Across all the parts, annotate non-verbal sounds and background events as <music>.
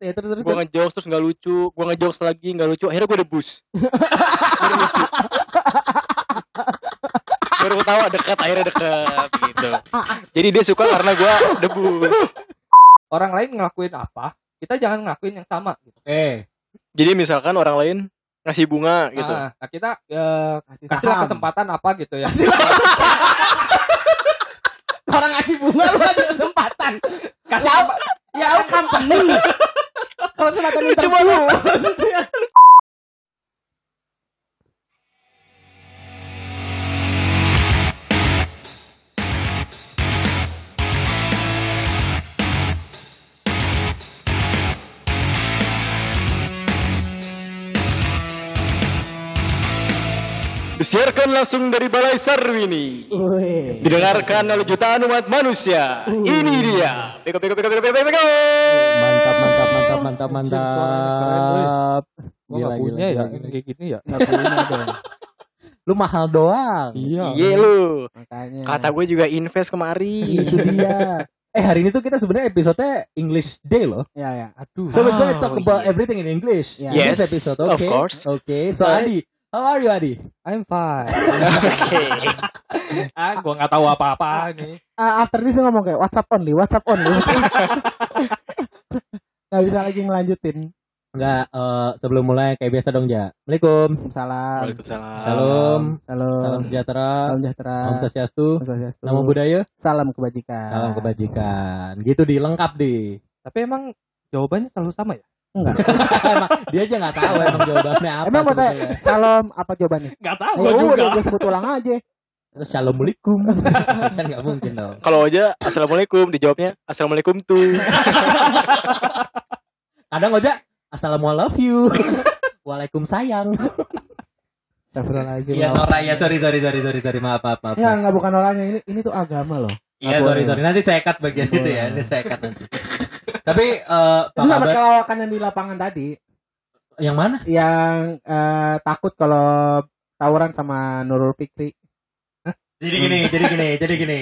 ya terus terus. gue ngejokes terus nggak lucu gue ngejokes lagi nggak lucu akhirnya gue debus baru ketawa dekat akhirnya dekat gitu jadi dia suka karena gue debus Orang lain ngelakuin apa, kita jangan ngelakuin yang sama gitu. Oke. jadi misalkan orang lain ngasih bunga gitu Ah, nah kita eh, Kasih kasihlah saham. kesempatan apa gitu ya. Orang ngasih bunga lu ada kesempatan. Kasih Ya lu company. Kalau kesempatan Lucu interview. disiarkan langsung dari Balai Sarwini. Didengarkan oleh jutaan umat manusia. Ini dia. Peko peko peko peko peko peko. Mantap mantap mantap mantap mantap. Nggak gila, punya ya gila, gila. kayak gini ya. Nggak punya dong. <laughs> Lu mahal doang. Iya. iya lu Makanya. kata gue juga invest kemari Itu dia. Eh hari ini tuh kita sebenarnya episode English Day loh. Ya ya. Aduh. So we're gonna Oh, talk about iya. everything in English. Yeah. Yes, this episode. of Okay. course. Okay. So Sorry. Adi, how are you Adi? I'm fine. oke <laughs> ah, gua nggak tahu apa-apa nih. Ah, after this ngomong kayak WhatsApp only, WhatsApp only. <laughs> Gak bisa lagi ngelanjutin. Enggak, eh, sebelum mulai kayak biasa dong, Ja. Assalamualaikum. Salam. Waalaikumsalam Salam. Salam. Salam sejahtera. Salam sejahtera. Om Swastiastu. Namo budaya. Salam kebajikan. Salam kebajikan. Gitu di lengkap di. Tapi emang jawabannya selalu sama ya? Enggak. <laughs> emang dia aja nggak tahu emang jawabannya apa. Emang mau tanya, salam apa jawabannya? Nggak tahu Ya udah gue sebut ulang aja. Assalamualaikum. <laughs> kan nggak mungkin dong. kalau aja assalamualaikum dijawabnya assalamualaikum tuh <laughs> Kadang aja Assalamualaikum. <laughs> Waalaikum sayang. Astagfirullahaladzim. Iya Nora ya sorry sorry sorry sorry sorry maaf maaf maaf. Enggak, enggak bukan orangnya ini ini tuh agama loh. Iya Nggak sorry boleh. sorry nanti saya cut bagian itu ya. Boleh. Ini saya cut nanti. Tapi eh apa Itu sama kelawakan yang di lapangan tadi Yang mana? yang eh, takut kalau tawuran sama Nurul Fikri. Jadi gini, jadi gini, jadi gini.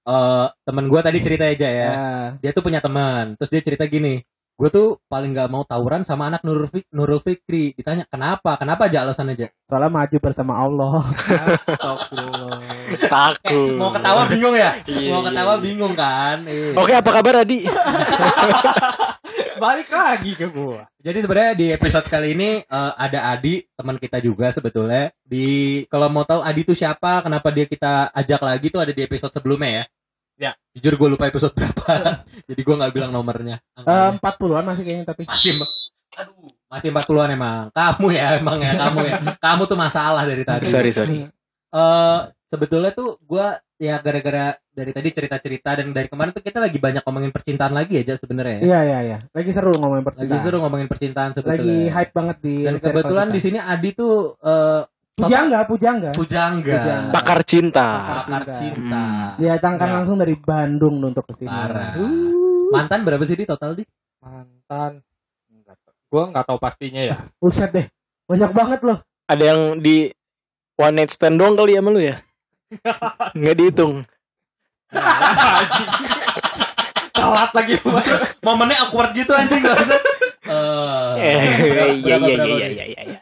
Eh temen gue tadi cerita aja ya. Ya. Dia tuh punya teman, terus dia cerita gini. Gue tuh paling nggak mau tawuran sama anak Nurul, Fik- Nurul Fikri. Ditanya kenapa? Kenapa aja alasan aja? Soalnya maju bersama Allah. Astagfirullah. takut Mau ketawa bingung ya? Iya, mau iya, ketawa iya. bingung kan? Iya. oke apa kabar Adi <laughs> Balik lagi ke gua. Jadi sebenarnya di episode kali ini eh, ada Adi, teman kita juga sebetulnya. Di kalau mau tahu Adi itu siapa, kenapa dia kita ajak lagi tuh ada di episode sebelumnya ya. Ya. Jujur gue lupa episode berapa. <laughs> Jadi gue nggak bilang nomornya. Eh, Angkanya. 40-an masih kayaknya tapi. masih aduh, masih 40-an emang. Kamu ya emang ya, kamu ya. <laughs> Kamu tuh masalah dari tadi. sorry sorry Eh, sebetulnya tuh gue ya gara-gara dari tadi cerita-cerita dan dari kemarin tuh kita lagi banyak ngomongin percintaan lagi aja sebenarnya ya. Iya iya iya. Lagi seru ngomongin Lagi percintaan. seru ngomongin percintaan sebetulnya. Lagi hype banget di Dan kebetulan di sini Adi tuh eh Pujangga, Pujangga. pujangga, Pujangga. pakar cinta pakar cinta. Didatangkan Ya. langsung dari Bandung untuk ke sini. Uh, Mantan berapa sih di total di? Mantan. Gua nggak tahu pastinya ya. Buset deh. Banyak banget loh. ada yang di one night stand doang kali ya sama lu ya nggak dihitung Telat lagi gua. Momennya awkward gitu anjing gak usah. Eh, Eh, iya iya iya Di? iya iya iya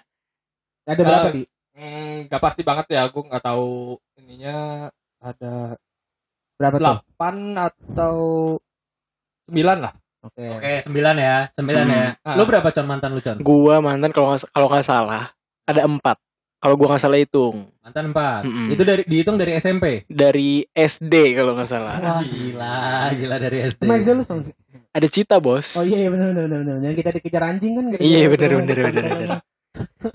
Ada berapa Eh, di? Hmm, nggak pasti banget ya. Gua nggak tahu ininya ada Berapa tuh? delapan atau sembilan lah. Oke. Oke, sembilan ya, sembilan Hmm. ya. Ah. Lu berapa con mantan lu con? gua mantan kalau nggak kalau nggak salah ada empat kalau gua nggak salah hitung Mantan empat. Mm-mm. Itu dari dihitung dari SMP. dari SD kalau nggak salah Wah gila, gila dari SD. Sama SD lu sih? ada cita bos Oh iya iya benar benar benar. benar. Yang kita dikejar anjing kan Iya, itu. bener, bener, bener, bener. <laughs>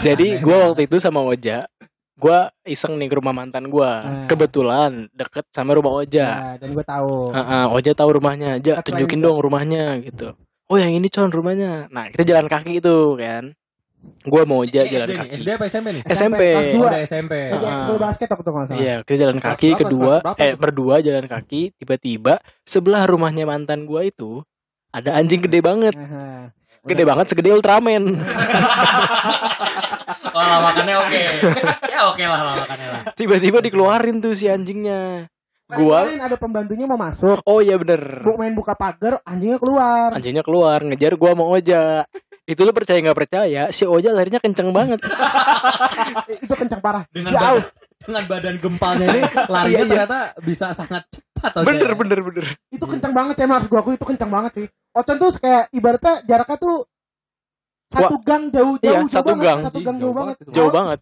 jadi gua waktu itu sama Oja gua iseng nih ke rumah mantan gua Nah. kebetulan deket sama rumah Oja Ya, dan gue tahu. Heeh, Oja tahu rumahnya aja tunjukin dong rumahnya gitu oh yang ini con rumahnya nah kita jalan kaki itu kan gua mau Ini jalan SD nih, kaki SD apa SMP nih? SMP. kelas Oh, dua. udah SMP. Lagi Ah. ekskul basket waktu itu kalau salah. Iya, kita jalan kaki berapa? kedua, eh berdua jalan kaki, tiba-tiba sebelah rumahnya mantan gua itu ada anjing gede banget, Aha. gede banget segede Ultraman. <laughs> Oh, lawakannya oke. <laughs> ya oke lah lawakannya lah. Tiba-tiba dikeluarin tuh si anjingnya. Gua- Kemarin ada pembantunya mau masuk. Oh iya bener. Bu main buka pagar, anjingnya keluar. Anjingnya keluar ngejar gua sama Oja. Itu lu percaya nggak percaya? Si Oja larinya kenceng banget. <laughs> Itu kencang parah. Dengan Jauh. badan, dengan badan gempalnya ini <laughs> larinya Iya, iya. ternyata bisa sangat cepat Oja. bener bener bener. Itu kencang banget, saya harus gua akui itu kencang banget sih. Ocon tuh kayak ibaratnya jaraknya tuh satu gang jauh jauh Iya, jauh satu banget. gang. satu gang Jauh jauh banget. Jauh banget.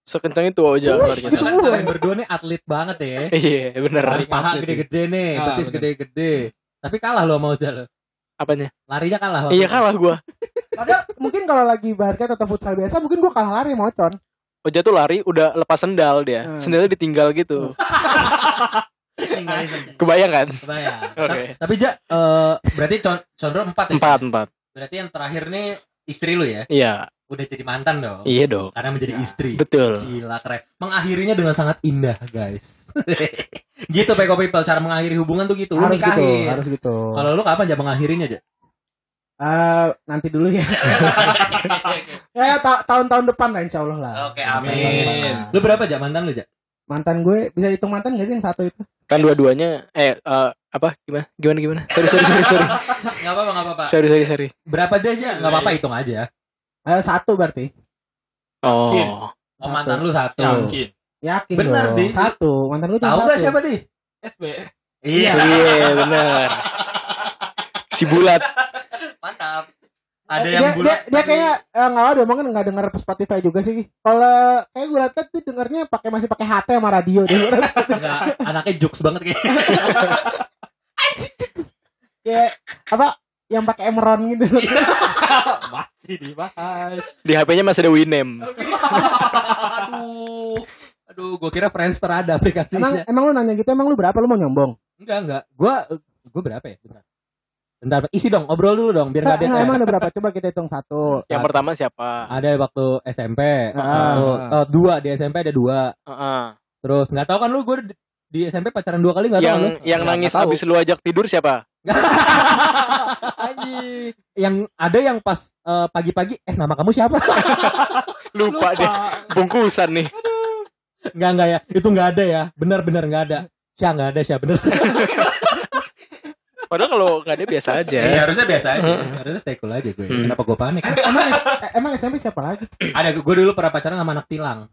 Sekenceng itu Oja Wih, larinya. gitu. Kalian, kalian berdua nih atlet banget ya. <laughs> Iya bener. Paling paha gede-gede nih, Ah, betis gede-gede. Tapi kalah lo sama Oja lo. Apanya? Larinya kalah. Iya kalah gua. Padahal mungkin kalau lagi basket atau futsal biasa mungkin gua kalah lari sama Ocon. Oja tuh lari udah lepas sendal dia. Hmm. Sendalnya ditinggal gitu. Saja. Kebayang kan? Kebayang. <laughs> Oke. Ta- Tapi Ja, eh, berarti Con- Condro empat ya? Empat empat. Berarti yang terakhir nih istri lu ya? Iya. Udah jadi mantan dong. Iya dong. Karena menjadi istri. Betul. Gila keren. Mengakhirinya dengan sangat indah, guys. <laughs> gitu Peko People cara mengakhiri hubungan tuh gitu. Harus gitu, harus gitu. Kalau lu kapan aja mengakhirinya aja? Eh, nanti dulu ya. ya <laughs> ta- tahun-tahun depan lah insya Allah lah. Oke, amin. Lu berapa aja mantan lu, Ja? Mantan gue bisa hitung mantan gak sih yang satu itu? Kan dua-duanya eh eh, apa gimana? Gimana gimana? Sorry sorry sorry sorry. <laughs> Enggak apa-apa, enggak apa-apa. sorry sorry sorry. Berapa dia aja? Enggak apa-apa hitung aja. Eh, satu berarti. Oh. Oh, Satu. mantan lu satu. Yakin. Yakin Bener, dong. Di. Satu. Mantan cuma Tahu satu. gak siapa di? SB. Iya. Iya benar. <laughs> Si bulat. Mantap. Ada Eh, yang dia, bulat. dia, dia kayaknya eh, nggak ada mungkin nggak denger Spotify juga sih. Kalau kayak gue liat tuh dengernya pakai masih pakai HT sama radio deh. <laughs> Enggak, anaknya jokes banget kayak. <laughs> kayak apa yang pakai Emeron gitu. <laughs> Masih dibahas. Di HP-nya masih ada Winem. aduh. Aduh, gua kira Friendster ada emang aplikasinya. emang lu nanya gitu emang lu berapa lu mau nyombong? Enggak, enggak. Gua gua berapa ya? Bentar. Bentar, isi dong, obrol dulu dong biar enggak Enggak, ada. emang ada berapa? <laughs> Coba kita hitung satu. Yang pertama siapa? Ada waktu SMP, Ah. satu, oh, dua di SMP ada dua. Heeh. Terus nggak tahu kan lu gue di, SMP pacaran dua kali nggak tahu Yang lu? yang Nggak- nangis nggak tahu. abis lu ajak tidur siapa? <laughs> Anjing. yang ada yang pas eh, pagi-pagi eh nama kamu siapa? <laughs> Lupa, deh. Bungkusan nih. Enggak enggak ya. Itu enggak ada ya. Benar-benar enggak ada. Syah enggak ada Syah bener. Padahal kalau nggak ada biasa aja. Ya, harusnya biasa aja. harusnya stay cool aja gue. Hmm. Kenapa gue panik? emang eh, emang SMP siapa lagi? ada gue dulu pernah pacaran sama anak tilang.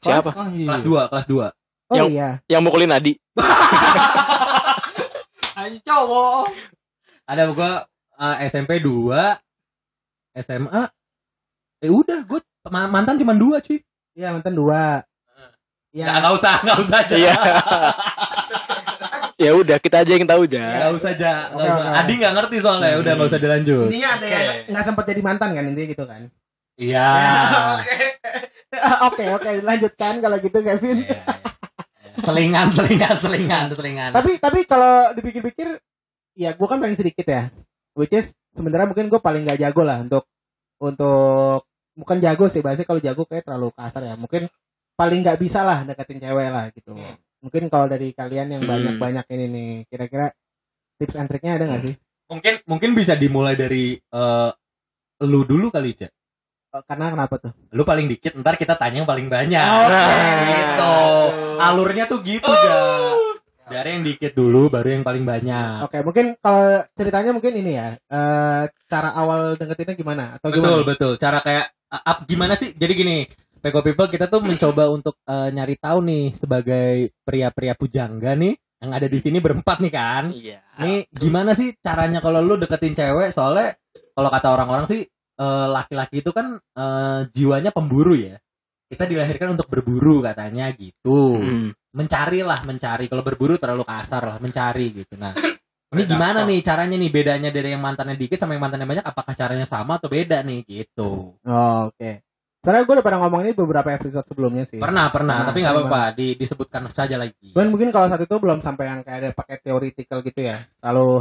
Siapa? Oh, iya. Kelas 2, kelas 2. Oh Yang- iya. Yang mukulin Adi. <laughs> Anjing cowok. Ada gue eh, SMP 2, SMA eh udah gue mantan cuma dua cuy. Iya mantan dua. Ya, Ya, nggak usah, nggak usah aja. Iya. <laughs> ya udah kita aja yang tahu Ya, aja. nggak usah aja. nggak Oke, usah. oke. Adi nggak ngerti soalnya, udah nggak usah dilanjut. intinya ada Oke. yang nggak sempat jadi mantan kan intinya gitu kan. Iya. <laughs> <laughs> Oke oke lanjutkan kalau gitu Kevin. Iya, iya. Selingan, selingan, selingan, selingan. Tapi tapi kalau dipikir-pikir ya gue kan paling sedikit ya. Which is sebenarnya mungkin gue paling nggak jago lah untuk untuk bukan jago sih bahasanya kalau jago kayak terlalu kasar ya. Mungkin paling nggak bisa lah deketin cewek lah gitu. Hmm. Mungkin kalau dari kalian yang Hmm. banyak-banyak ini nih kira-kira tips and triknya ada nggak sih? mungkin mungkin bisa dimulai dari eh, lu dulu kali Cak. Eh, Karena kenapa tuh? Lu paling dikit, ntar kita tanya yang paling banyak. Nah. gitu. Alurnya tuh gitu, Ja. Dari yang dikit dulu, baru yang paling banyak. Oke, mungkin kalau ceritanya mungkin ini ya. eh cara awal deketinnya gimana atau betul, gimana? betul. Cara kayak uh, up gimana sih? Jadi gini, Peko People kita tuh mencoba untuk eh, nyari tahu nih sebagai pria-pria pujangga nih yang ada di sini berempat nih kan. Iya. Nih gimana sih caranya kalau lu deketin cewek? Soalnya kalau kata orang-orang sih eh, laki-laki itu kan eh, jiwanya pemburu ya. Kita dilahirkan untuk berburu katanya gitu. Hmm. Mencari lah, mencari. Kalau berburu terlalu kasar lah, mencari gitu. Nah, ini gimana nih caranya nih bedanya dari yang mantannya dikit sama yang mantannya banyak? Apakah caranya sama atau beda nih gitu? Oh, Oke. Soalnya gue udah pernah ngomong ini beberapa episode sebelumnya sih. Pernah, pernah, Nah, tapi nggak apa-apa, di, disebutkan saja lagi. Cuman mungkin kalau saat itu belum sampai yang kayak ada pakai theoretical gitu ya. Kalau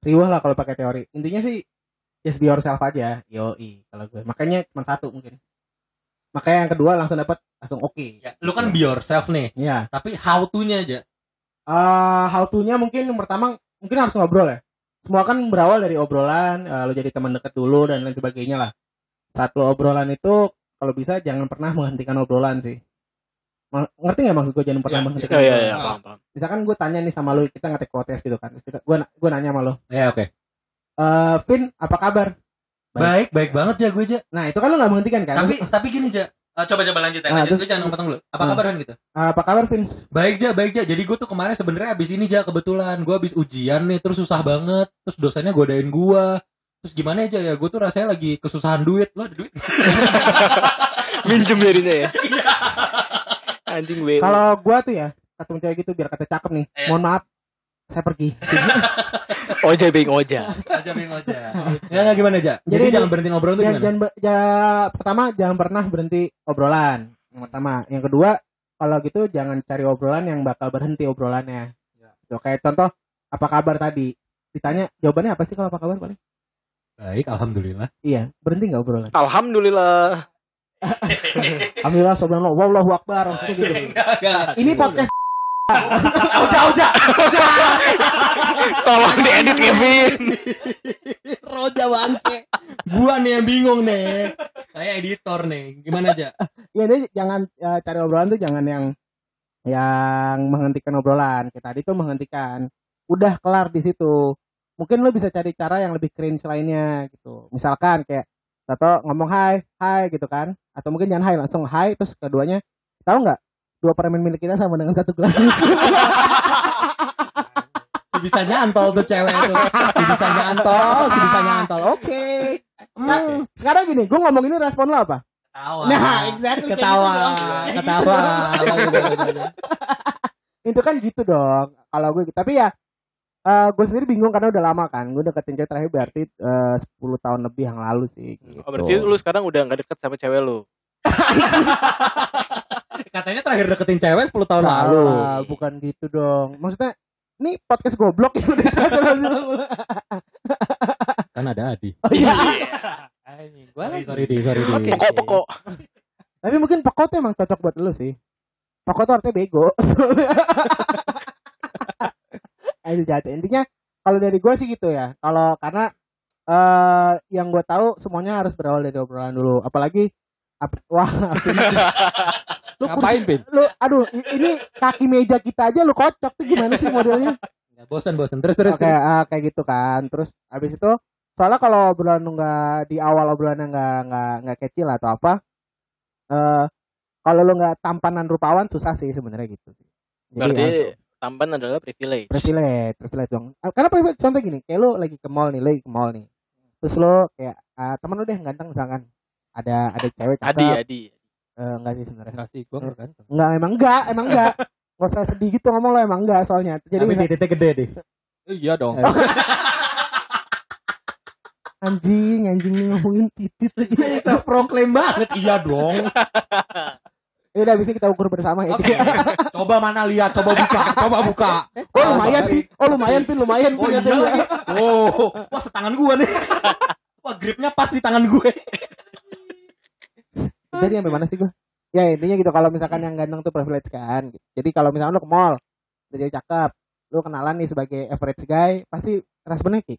riwah lah kalau pakai teori. Intinya sih just be yourself aja. Yoi kalau gue. Makanya cuma satu mungkin. Makanya yang kedua langsung dapat langsung oke. Ya, lu kan be yourself nih, Iya. tapi how to-nya aja. Eh how to-nya mungkin yang pertama mungkin harus ngobrol ya. Semua kan berawal dari obrolan, eh, lu jadi teman dekat dulu dan lain sebagainya lah. Satu obrolan itu kalau bisa jangan pernah menghentikan obrolan sih. Ma- ngerti nggak maksud gue jangan pernah Iya, menghentikan Oh iya obrolan. iya paham paham. misalkan gue tanya nih sama lu kita ngetek protes gitu kan kita gue gue nanya sama lu Ya oke. eh Vin apa kabar Baik, baik banget ja gue ja. nah itu kan lu nggak menghentikan kan Tapi tapi gini ja. Eh, coba coba lanjut ya, Ah, lanjut. terus- jangan potong dulu. Apa Hmm. kabar kan gitu? Eh, apa kabar Vin Baik ja, baik ja. Jadi gue tuh kemarin sebenarnya abis ini ja kebetulan gue abis ujian nih terus susah banget. Terus dosennya godain gue. Terus gimana aja ya? Gue tuh rasanya lagi kesusahan duit. Lo ada duit? <laughs> Minjem jadinya ya. Anjing gue. kalau gue tuh ya ketemu cewek gitu biar kata cakep nih Iya. mohon maaf saya pergi <laughs> Oja bing oja. Aja bing aja. Ya nggak gimana ja? Jadi, Jadi ini- jangan berhenti ngobrol tuh jangan, gimana? jangan ber- ja- pertama jangan pernah berhenti obrolan yang pertama yang kedua kalau gitu jangan cari obrolan yang bakal berhenti obrolannya Ya. Tuh, kayak contoh apa kabar tadi ditanya jawabannya apa sih kalau apa kabar paling Baik, alhamdulillah. iya berhenti nggak obrolan Alhamdulillah. <laughs> Alhamdulillah subhanallah wallahu akbar maksudnya gitu <laughs> Enggak, enggak. ini podcast Oja, oja, oja. Tolong diedit Kevin. <laughs> Roja bangke. Gua nih yang bingung nih. Saya editor nih. Gimana aja? ya ini jangan ya, cari obrolan tuh jangan yang yang menghentikan obrolan kita tadi tuh menghentikan udah kelar di situ mungkin lo bisa cari cara yang lebih cringe lainnya gitu misalkan kayak atau ngomong hai hai gitu kan atau mungkin jangan hai langsung hai terus keduanya tahu nggak dua permen milik kita sama dengan satu gelas susu <laughs> Sebisanya antol tuh cewek itu. Sebisanya antol, sebisanya antol. Oke. Nah, Hmm. sekarang gini gue ngomong ini respon lo apa Ketawa. Nah, exactly kayak Ketawa, gitu dong. ketawa. <laughs> itu kan gitu dong kalau gue tapi ya eh gue sendiri bingung karena udah lama kan gue deketin cewek terakhir berarti eh, 10 tahun lebih yang lalu sih gitu. Oh, berarti lu sekarang udah nggak deket sama cewek lu. <laughs> Katanya terakhir deketin cewek 10 tahun lalu. Salah, bukan gitu dong maksudnya ini podcast goblok yang udah lu. <laughs> Kan ada Adi. oh iya Sorry, sorry, di, sorry, di. Oke. Pokok-pokok. tapi mungkin pekot tuh emang cocok buat lu sih pekot tuh artinya bego <laughs> Ayo jatuh intinya kalau dari gue sih gitu ya kalau karena eh yang gue tahu semuanya harus berawal dari obrolan dulu apalagi ap- wah <laughs> lu Ngapain, Pin? lu aduh ini kaki meja kita aja lu kocok tuh gimana sih modelnya Nggak, Bosan, bosan. Terus, terus, Oke, terus. ah, kayak gitu kan. Terus habis itu soalnya kalau obrolan lu nggak di awal obrolannya nggak nggak nggak kecil atau apa, eh kalau lu nggak tampanan rupawan susah sih sebenarnya gitu. Jadi Berarti harus tampan adalah privilege. privilege, privilege dong. Ah, Karena privilege contoh gini, kayak lu lagi ke mall nih, lagi ke mall nih. Terus lu kayak ah, temen lu deh yang ganteng misalkan ada ada cewek cakep. Adi, Adi. Eh, enggak sih sebenarnya. Enggak sih, gua enggak ganteng. Enggak, emang enggak, emang enggak. Gak usah sedih gitu ngomong lo emang enggak soalnya. Jadi Tapi misal- titiknya gede deh. Eh, Iya dong. Eh. anjing, anjing nih ngomongin titit lagi. Self proclaim banget. Iya dong. <laughs> Ya udah bisa kita ukur bersama ya. Oke. Coba mana lihat, coba buka, coba buka. Oh lumayan sih. Oh lumayan pin lumayan Oh pin iya lagi. Oh, wah setangan gua nih. Wah gripnya pas di tangan gue. Jadi sampai mana sih gua? Ya intinya gitu kalau misalkan yang ganteng tuh privilege kan. Jadi kalau misalkan lu ke mall, udah jadi cakep, lu kenalan nih sebagai average guy, pasti responnya kayak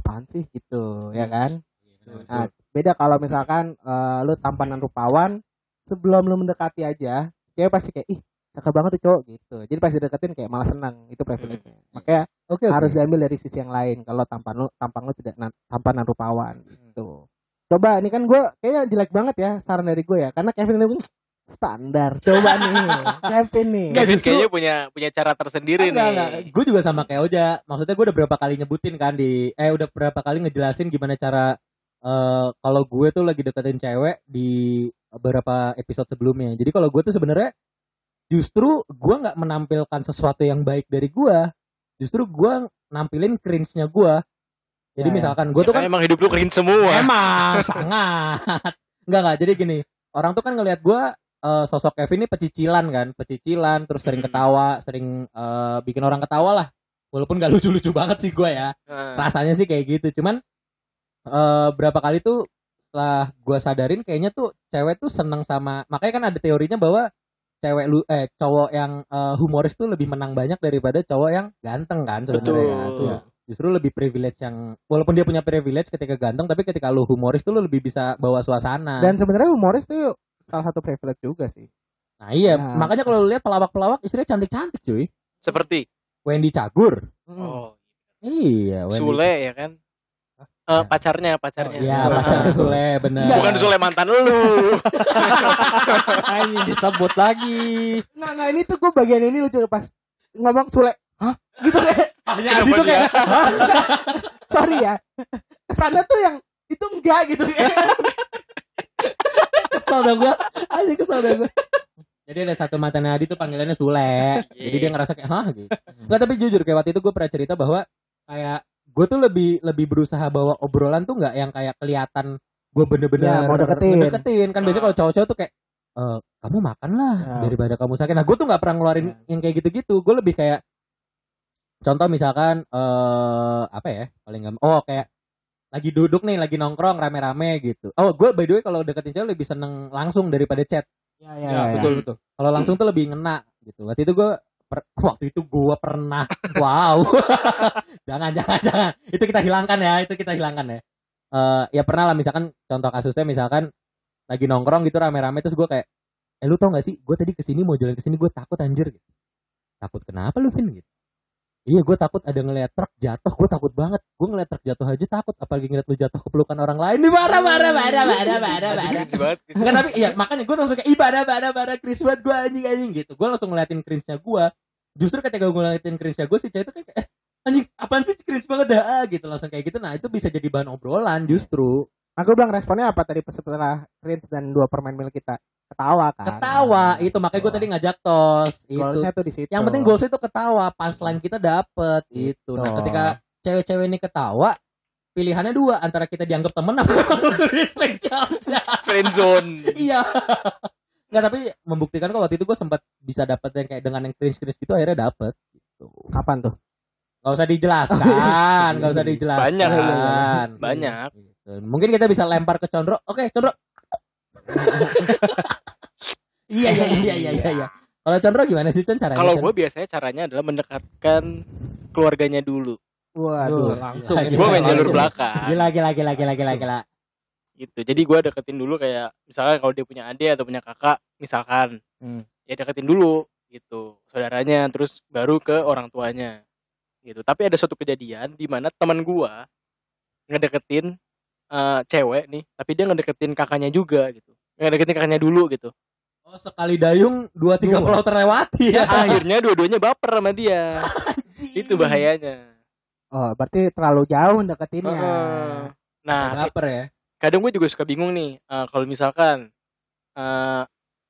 apaan sih gitu, ya kan? Nah, beda kalau misalkan eh, lu tampanan rupawan, sebelum lu mendekati aja, cewek pasti kayak ih cakep banget tuh cowok gitu. Jadi pasti deketin kayak malah senang, itu privilege. Makanya Oke, harus diambil dari sisi yang lain kalau tampan lu tampang lu tidak na- tampanan rupawan gitu. Coba ini kan gue kayaknya jelek banget ya saran dari gue ya karena Kevin ini standar. Coba nih <laughs> Kevin nih. Enggak, Kevin justru- kayaknya punya punya cara tersendiri Enggak, nih. enggak. Gue juga sama kayak Oja. Maksudnya gue udah berapa kali nyebutin kan di eh udah berapa kali ngejelasin gimana cara eh kalau gue tuh lagi deketin cewek di beberapa episode sebelumnya. Jadi kalau gue tuh sebenarnya justru gue nggak menampilkan sesuatu yang baik dari gue. Justru gue nampilin cringe-nya gue. Jadi Ya, ya. misalkan gue Ya tuh kan emang hidup lu keren semua. Emang sangat. Enggak enggak. Jadi gini, orang tuh kan ngelihat gua eh, sosok Kevin ini pecicilan kan, pecicilan terus sering Hmm. ketawa, sering eh, bikin orang ketawa lah. Walaupun gak lucu-lucu banget sih gua ya. Nah, Rasanya sih kayak gitu. Cuman eh, berapa kali tuh setelah gua sadarin kayaknya tuh cewek tuh seneng sama makanya kan ada teorinya bahwa cewek lu eh cowok yang eh, humoris tuh lebih menang banyak daripada cowok yang ganteng kan sebenarnya ya. justru lebih privilege yang walaupun dia punya privilege ketika ganteng tapi ketika lu humoris tuh lu lebih bisa bawa suasana Dan sebenarnya humoris tuh salah satu privilege juga sih. Nah iya, Nah. makanya kalau lu lihat pelawak-pelawak istrinya cantik-cantik cuy. Seperti Wendy Cagur. Mm. oh, Iya, Wendy. Sule ya kan? Eh, pacarnya, pacarnya. Iya, Nah. pacarnya Sule, bener. Bukan Sule mantan lu. <laughs> Anjing disebut lagi. Nah, nah ini tuh gue bagian ini lucu pas ngomong Sule. Hah? Gitu kayak <laughs> Hanya Adi tuh kayak, <laughs> sorry ya. Ke sana tuh yang itu enggak gitu kesel dah gue. Aja kesel dah gue. Jadi ada satu mantan Adi tuh panggilannya Sule. Jadi dia ngerasa kayak, hah gitu. Enggak, tapi jujur kayak waktu itu gue pernah cerita bahwa kayak gue tuh lebih lebih berusaha bawa obrolan tuh nggak yang kayak kelihatan gue bener-bener Ya, mau deketin. ngedeketin. kan biasanya Ah. kalau cowok-cowok tuh kayak "Eh, kamu makan lah Ya. daripada kamu sakit nah gue tuh nggak pernah ngeluarin yang kayak gitu-gitu gue lebih kayak contoh misalkan eh apa ya paling gampang oh kayak lagi duduk nih lagi nongkrong rame-rame gitu oh gue by the way kalau deketin cewek lebih seneng langsung daripada chat Ya, Ya, ya, ya. betul betul. kalau langsung tuh lebih ngena gitu waktu itu gue per- <laughs> waktu itu gue pernah wow. <laughs> Jangan jangan jangan. Itu kita hilangkan ya itu kita hilangkan ya. Eh ya pernah lah misalkan contoh kasusnya misalkan lagi nongkrong gitu rame-rame terus gue kayak eh lu tau gak sih? Gue tadi ke sini mau jalan ke sini gue takut anjir. Gitu takut kenapa lu Vin? gitu iya gue takut ada ngeliat truk jatuh gue takut banget gue ngeliat truk jatuh aja takut apalagi ngeliat lu jatuh ke pelukan orang lain Nih, marah marah marah marah marah marah Cringe gitu. Enggak tapi iya makanya gue langsung kayak ibadah ibadah ibadah cringe banget gue anjing anjing gitu. Gue langsung ngeliatin cringe-nya gue. Justru ketika gue ngeliatin cringe-nya gue si cewek itu kayak eh anjing apaan sih cringe banget dah ah, gitu langsung kayak gitu. Nah itu bisa jadi bahan obrolan justru. Aku bilang responnya apa tadi setelah Prince dan dua permen mil kita ketawa kan. Ketawa itu makanya gue tadi ngajak tos itu. Goalsnya tuh di situ. Yang penting goals itu ketawa, punchline kita dapet itu. Nah Gitu. ketika cewek-cewek ini ketawa pilihannya dua antara kita dianggap temen apa respect Friendzone. Iya. Enggak tapi membuktikan kok waktu itu gue sempat bisa dapet yang kayak dengan yang cringe cringe gitu akhirnya dapet gitu. Kapan tuh? Gak usah dijelaskan, gak usah dijelaskan. Banyak. Banyak. Gitu. Mungkin kita bisa lempar ke Condro. Oke, Condro. Iya, iya, iya, iya, iya, iya. Kalau Condro gimana sih Con caranya? Kalau gue biasanya caranya adalah mendekatkan keluarganya dulu. Waduh. Duh, langsung. Gue main jalur belakang. Gila, gila, gila, gila, gila, gila. gitu jadi gue deketin dulu kayak misalkan kalau dia punya adik atau punya kakak misalkan Hmm. ya deketin dulu gitu saudaranya terus baru ke orang tuanya gitu tapi ada suatu kejadian di mana teman gue ngedeketin eh, cewek nih tapi dia ngedeketin kakaknya juga gitu ngedeketin kakaknya dulu gitu Oh, sekali dayung dua tiga pulau terlewati ya. akhirnya dua-duanya baper sama dia itu bahayanya Oh, berarti terlalu jauh deketinnya. Heeh. nah Baper ya. kadang gue juga suka bingung nih eh, kalau misalkan eh,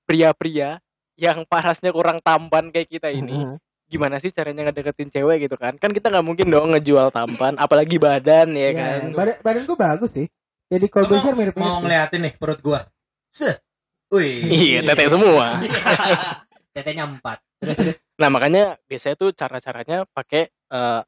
pria-pria yang parasnya kurang tampan kayak kita ini Heeh. gimana sih caranya ngedeketin cewek gitu kan kan kita nggak mungkin dong ngejual tampan apalagi badan ya Ya, kan badan, badan gue bagus sih. Jadi kalau Bashir mirip-mirip Mau sih. ngeliatin nih perut gua. Wih. iya tete semua <laughs> Tetenya empat. Terus terus. nah makanya biasanya tuh cara-caranya pakai eh,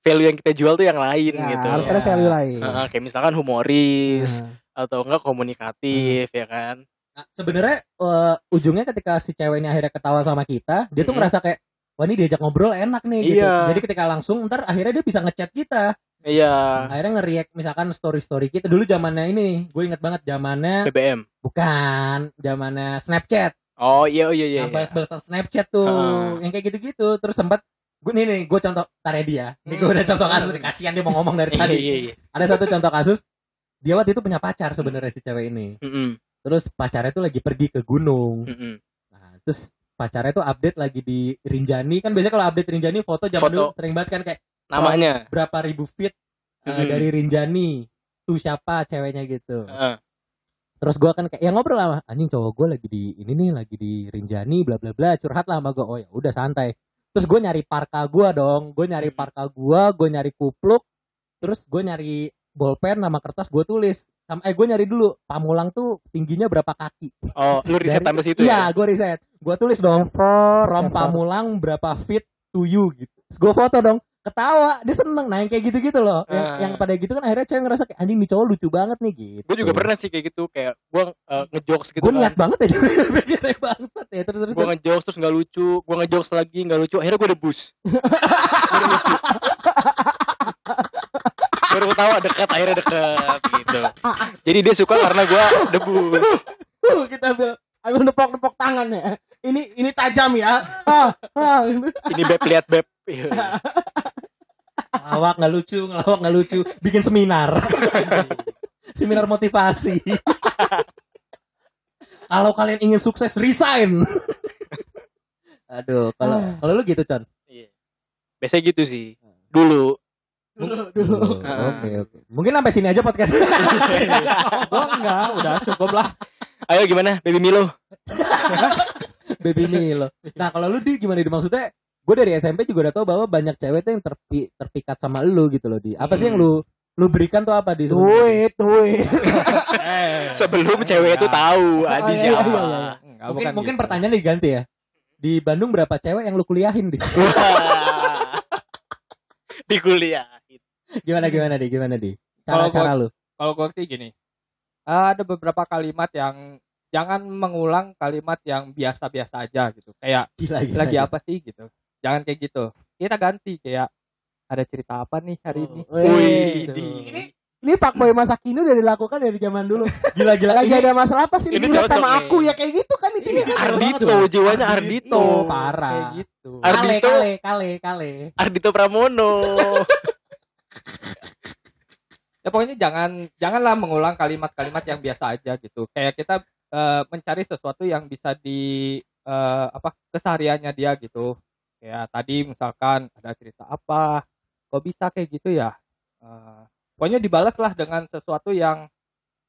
value yang kita jual tuh yang lain Ya, gitu harus Ya. ada value lain. Heeh, kayak misalkan humoris Nah, atau enggak komunikatif ya kan Nah, sebenarnya eh, ujungnya ketika si cewek ini akhirnya ketawa sama kita, dia tuh Mhm. ngerasa kayak wah ini diajak ngobrol enak nih gitu. Iya. Jadi ketika langsung ntar akhirnya dia bisa ngechat kita. Iya Akhirnya nge-react misalkan story-story kita. Dulu zamannya ini, gue inget banget zamannya BBM bukan zamannya Snapchat. oh iya oh, iya iya, Yang iya. Snapchat tuh, Heeh. yang kayak gitu-gitu. Terus sempat gue nih nih, gue contoh tar ya dia. Ini gue udah contoh kasus kasihan dia mau ngomong dari <laughs> iya tadi. iya iya Ada satu contoh kasus, dia waktu itu punya pacar sebenarnya si cewek ini. Terus pacarnya tuh lagi pergi ke gunung. Nah, terus pacarnya tuh update lagi di Rinjani kan biasanya kalau update Rinjani foto zaman Foto. dulu sering banget kan kayak namanya berapa ribu feet uh, dari Rinjani tuh siapa ceweknya gitu. Heeh. Terus gua kan kayak ya ngobrol lah anjing cowok gue lagi di ini nih lagi di Rinjani bla bla bla curhat lah sama gue oh ya udah santai. Terus gue nyari parka gua dong, gue nyari parka gua, gue nyari kupluk, terus gue nyari bolpen sama kertas gue tulis. Sama eh gue nyari dulu Pamulang tuh tingginya berapa kaki. oh lu <laughs> riset Dari- sampai situ Iya, ya gue riset. Gue tulis dong from Pamulang berapa feet to you gitu. Gue foto dong. Ketawa, dia seneng. Nah yang kayak gitu-gitu loh. Yang, Ah. yang pada gitu kan akhirnya cewek ngerasa kayak anjing nih cowok lucu banget nih gitu. gue juga pernah sih kayak gitu kayak gue uh, ngejokes gitu Gue kan niat banget ya <laughs> pikirnya bangsat ya. Terus terus. gue ngejokes terus nggak lucu gue ngejokes lagi nggak lucu akhirnya gue debus Baru ketawa dekat akhirnya dekat gitu jadi dia suka karena gue debus Uh, <laughs> kita ambil aku nepok-nepok tangan ya. Ini ini tajam ya. Ah, ah, gitu. Ini beb lihat beb. Iya. <laughs> Ngelawak nggak lucu, ngelawak nggak lucu. Bikin seminar. <laughs> seminar motivasi. kalau kalian ingin sukses, resign. Aduh, kalau Ah. kalau lu gitu, Con. Iya. Biasanya gitu sih. Dulu. Dulu, dulu. Oke, oke. Mungkin sampai sini aja podcast. Gua <laughs> enggak, udah cukup lah. Ayo gimana, baby Milo? Baby Milo. Nah, kalau lu di gimana di maksudnya? Gue dari SMP juga udah tau bahwa banyak cewek tuh yang terpi, terpikat sama lu gitu loh di. Apa sih yang lu lu berikan tuh apa di? Duit, duit. <laughs> Sebelum cewek itu tahu Adi iya, siapa. iya, iya. enggak, Mungkin bukan mungkin gitu. pertanyaan diganti ya. Di Bandung berapa cewek yang lu kuliahin di? <laughs> Di kuliah. Gimana gimana di? Gimana di? Kalau Cara-cara lu. kalau gue sih gini eh, ada beberapa kalimat yang jangan mengulang kalimat yang biasa-biasa aja gitu kayak Gila, gila, lagi gila. apa sih gitu jangan kayak gitu kita ganti kayak ada cerita apa nih hari ini Wih, Wih, gitu. di. Ini ini Pak Boy masa kini udah dilakukan dari zaman dulu. Gila gila. Lagi Ini ada masalah apa sih ini ini cocok sama nih. aku ya kayak gitu kan itu ya. Iya. Ardito, banget jiwanya Ardito. parah. kayak gitu Ar- Kale Ardito. kale kale kale. Ardito Pramono. <laughs> ya pokoknya jangan janganlah mengulang kalimat-kalimat yang biasa aja gitu kayak kita eh, mencari sesuatu yang bisa di eh, apa kesehariannya dia gitu kayak tadi misalkan ada cerita apa kok bisa kayak gitu ya Eh, pokoknya dibalas lah dengan sesuatu yang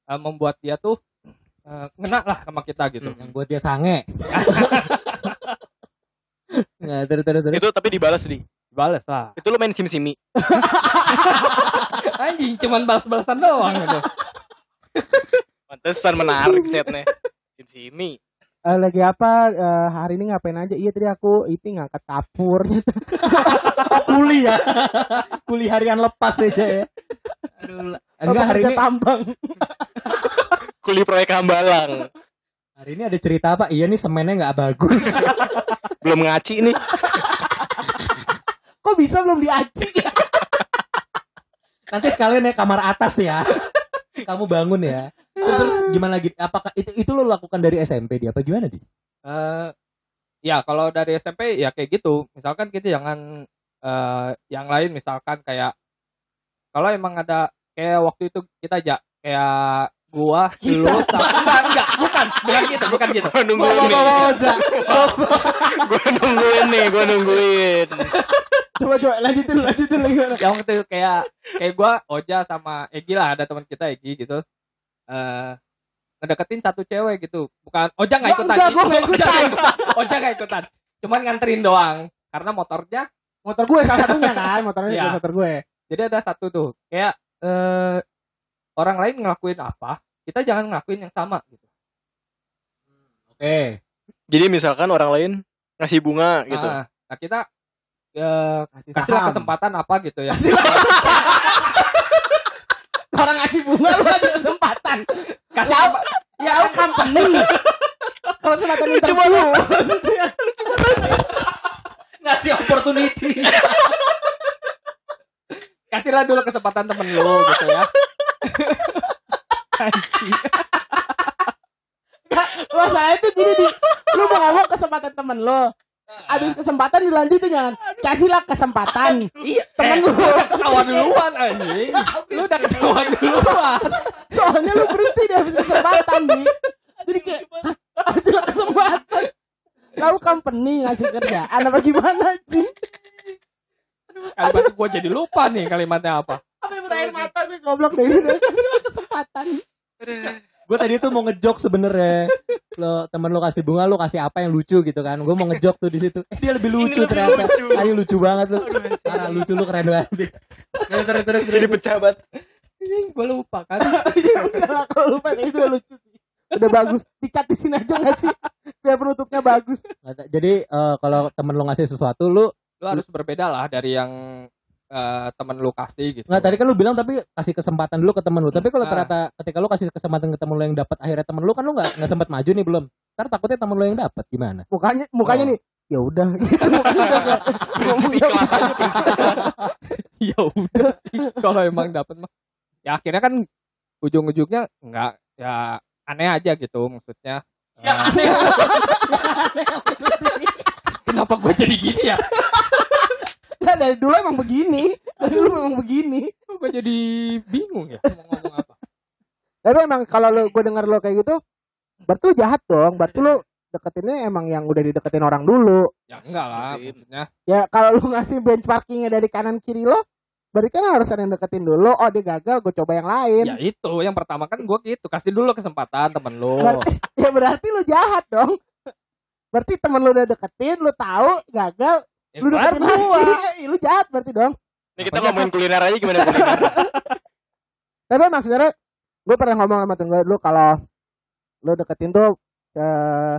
eh, membuat dia tuh eh, ngena lah sama kita gitu Yang buat dia sange. <laughs> Nggak terus terus terus. itu tapi dibalas di. dibalas lah Itu lu main sim-simi. <laughs> anjing cuman balas-balasan doang gitu Pantesan menarik chatnya. Sim-simi. Eh, lagi apa eh, hari ini ngapain aja? Iya tadi aku itu ngangkat kapur. <laughs> Oh, kuliah. kuliah harian lepas aja ya. Aduh. Enggak hari ini tambang. <laughs> Kuli proyek Hambalang. hari ini ada cerita apa? Iya nih semennya nggak bagus. <laughs> Belum ngaci nih. Kok bisa belum diaci? Nanti sekalian ya kamar atas ya. Kamu bangun ya. Terus, terus gimana lagi? Apakah itu itu lo lakukan dari SMP dia apa gimana di? eh ya kalau dari SMP ya kayak gitu misalkan kita jangan eh yang lain misalkan kayak kalau emang ada kayak waktu itu kita aja kayak gua <laughs> lu sama enggak enggak bukan bukan gitu bukan gitu Gua nungguin nih. Ojak. Gua nungguin nih, gua nungguin. coba coba lanjutin lanjutin lagi yang waktu itu kayak kayak gua Oja sama Egi lah ada teman kita Egi gitu eh ngedeketin satu cewek gitu bukan Oja nggak ikutan enggak, gua nggak Oja ikutan. nggak ikutan Oja nggak ikutan cuman nganterin doang karena motornya Motor gue salah satunya kan, motornya Iya. juga motor gue. Jadi ada satu tuh kayak eh, orang lain ngelakuin apa, kita jangan ngelakuin yang sama gitu. Oke. Jadi misalkan orang lain ngasih bunga gitu. Nah, nah, kita Kasih kasihlah kesempatan apa gitu ya. <laughs> Orang ngasih bunga lu aja kesempatan. Kasih Ya, apa? ya lu company. Kalau kesempatan interview. Maksudnya. <laughs> Ngasih opportunity. Kasihlah dulu kesempatan temen lu gitu ya. Anjing. Masalahnya tuh gini di lu mau ngomong kesempatan temen lo. <laughs> Abis kesempatan dilanjutin jangan. Kasihlah kesempatan. Iya, Temen eh, lu. ketawa duluan anjing. <laughs> Lu udah ketawa duluan. Soalnya lu berhenti di habis kesempatan nih. Jadi kayak "Hah, kasihlah kesempatan. Lalu company ngasih kerjaan apa gimana sih? Kalimat gue jadi lupa nih kalimatnya apa. Apa yang berair mata gue goblok deh kasihlah kesempatan. Gue tadi tuh mau ngejok sebenernya lo temen lo kasih bunga lo kasih apa yang lucu gitu kan gue mau ngejok tuh di situ eh dia lebih lucu lebih ternyata lucu. ayo lucu banget lo parah lucu lu keren banget terus terus terus terus Jadi pejabat. Anjing, gue lupa kan. <laughs> Ya udah lah, kalau lupa kayak itu udah lucu sih. Udah bagus. Dikat di sini aja gak sih? Biar penutupnya bagus. jadi eh, kalau temen lo ngasih sesuatu lu Lu harus berbeda lah dari yang eh, temen lu kasih gitu. nggak tadi kan lu bilang tapi kasih kesempatan dulu ke temen lu tapi kalau Ah. ternyata ketika lu kasih kesempatan ke temen lu yang dapat akhirnya temen lu kan lu nggak nggak sempat maju nih belum ntar takutnya temen lu yang dapat gimana Mukanya mukanya Oh. nih. Ya udah. <laughs> <laughs> Ikhlas aja, ikhlas. <laughs> ya udah sih kalau emang dapat mah ya akhirnya kan ujung-ujungnya enggak ya aneh aja gitu maksudnya Yang aneh. Kenapa gue jadi gini ya? Nah, dari dulu emang begini. Dari dulu emang begini. gue jadi bingung ya mau ngomong apa. Tapi emang kalau lu gue dengar lo kayak gitu, berarti lu jahat dong. Berarti lu deketinnya emang yang udah dideketin orang dulu. Ya enggak lah, maksudnya. Ya kalau lu ngasih benchmarkingnya dari kanan kiri lo, berarti kan harus ada yang deketin dulu. Oh dia gagal, gue coba yang lain. Ya itu, yang pertama kan gue gitu, kasih dulu kesempatan temen lu. Berarti, ya berarti lu jahat dong. Berarti temen lu udah deketin, lu tahu gagal, Ya, lu deketin baru gua. lagi. <laughs> Ih, lu jahat berarti dong. Ini kita ngomongin kuliner aja gimana kuliner. <laughs> Tapi emang sebenarnya gue pernah ngomong sama temen gue dulu kalau lu deketin tuh eh,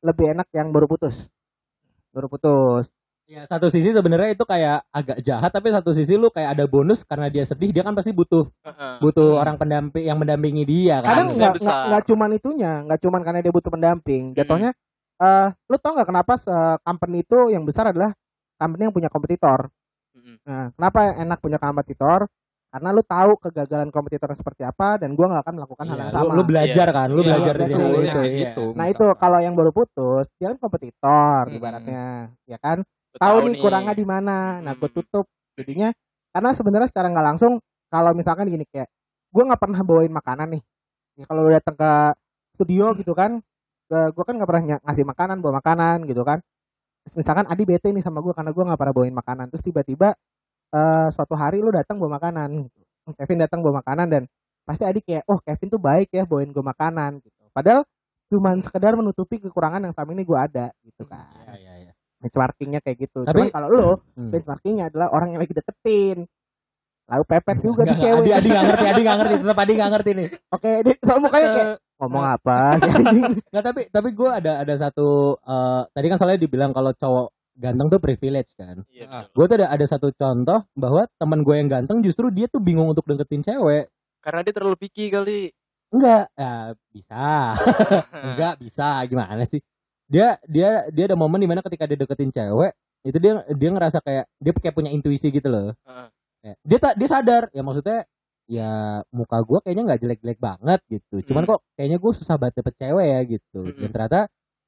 lebih enak yang baru putus. Baru putus. Ya satu sisi sebenarnya itu kayak agak jahat tapi satu sisi lu kayak ada bonus karena dia sedih dia kan pasti butuh Heeh. butuh Hmm. orang pendamping yang mendampingi dia kan. Kadang nggak cuman itunya, nggak cuman karena dia butuh pendamping. Jatuhnya, eh lu tau nggak kenapa se- company itu yang besar adalah company yang punya kompetitor. Mm-mm. Nah, kenapa enak punya kompetitor? Karena lu tahu kegagalan kompetitor seperti apa dan gua nggak akan melakukan hal Iya, yang lu, sama. lu belajar kan, lu Iya, belajar dari hal Iya, itu. kayak iya. gitu. Nah itu kalau yang baru putus dia kan kompetitor Mm-mm. ibaratnya, ya kan? Lu Tahu nih kurangnya di mana. Nah gue Hmm. tutup. Jadinya karena sebenarnya secara nggak langsung kalau misalkan gini kayak gue nggak pernah bawain makanan nih. Ya, kalau lu datang ke studio gitu kan, gue kan nggak pernah ngasih makanan bawa makanan gitu kan. Misalkan Adi bete nih sama gue karena gue nggak pernah bawain makanan. Terus tiba-tiba eh, suatu hari lu datang bawa makanan. Gitu. Kevin datang bawa makanan dan pasti Adi kayak, oh Kevin tuh baik ya bawain gue makanan gitu. Padahal cuman sekedar menutupi kekurangan yang selama ini gue ada gitu kan. Iya, iya, iya. Benchmarkingnya kayak gitu. Tapi- kalau lu Hmm. benchmarkingnya adalah orang yang lagi deketin. Lalu pepet juga tuh cewek. Adi, Adi gak ngerti, Adi gak ngerti, tetap Adi gak ngerti nih. Oke, dia soal mukanya kayak ngomong apa sih anjing. <laughs> Nggak, tapi tapi gue ada ada satu eh, tadi kan soalnya dibilang kalau cowok ganteng tuh privilege kan. Iya, Ah. betul. Gue tuh ada ada satu contoh bahwa teman gue yang ganteng justru dia tuh bingung untuk deketin cewek. Karena dia terlalu picky kali. Enggak, ya bisa. <laughs> Enggak bisa gimana sih? Dia dia dia ada momen di mana ketika dia deketin cewek itu dia dia ngerasa kayak dia kayak punya intuisi gitu loh. Heeh. Kayak, dia tak dia sadar ya maksudnya ya muka gue kayaknya nggak jelek-jelek banget gitu. Cuman Hmm. kok kayaknya gue susah banget dapet cewek ya gitu. Dan Mm-mm. ternyata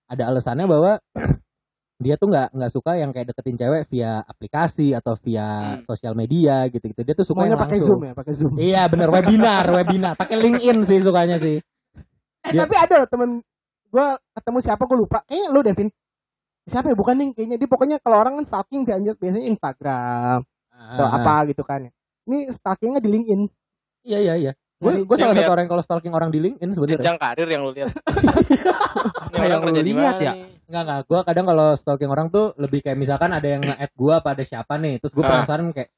ada alasannya bahwa <clears throat> dia tuh nggak nggak suka yang kayak deketin cewek via aplikasi atau via Hmm. sosial media gitu-gitu. Dia tuh suka Maunya yang pakai. Zoom ya, pakai Zoom. Iya bener webinar, webinar. Pakai LinkedIn sih sukanya sih. Eh, Dia- tapi ada loh temen gue ketemu siapa gue lupa. Kayaknya lu Devin. Siapa ya? Bukan nih kayaknya dia pokoknya kalau orang kan stalking biasanya biasanya Instagram atau Ah. apa gitu kan. Ini stalkingnya di LinkedIn. Iya iya iya. Gue gue salah satu orang yang kalau stalking orang di LinkedIn sebenarnya. Jenjang karir yang lu lihat. <laughs> Orang lu lihat ya? Enggak enggak. Gue kadang kalau stalking orang tuh lebih kayak misalkan ada yang nge-add gue apa ada siapa nih, terus gue Ah. penasaran kayak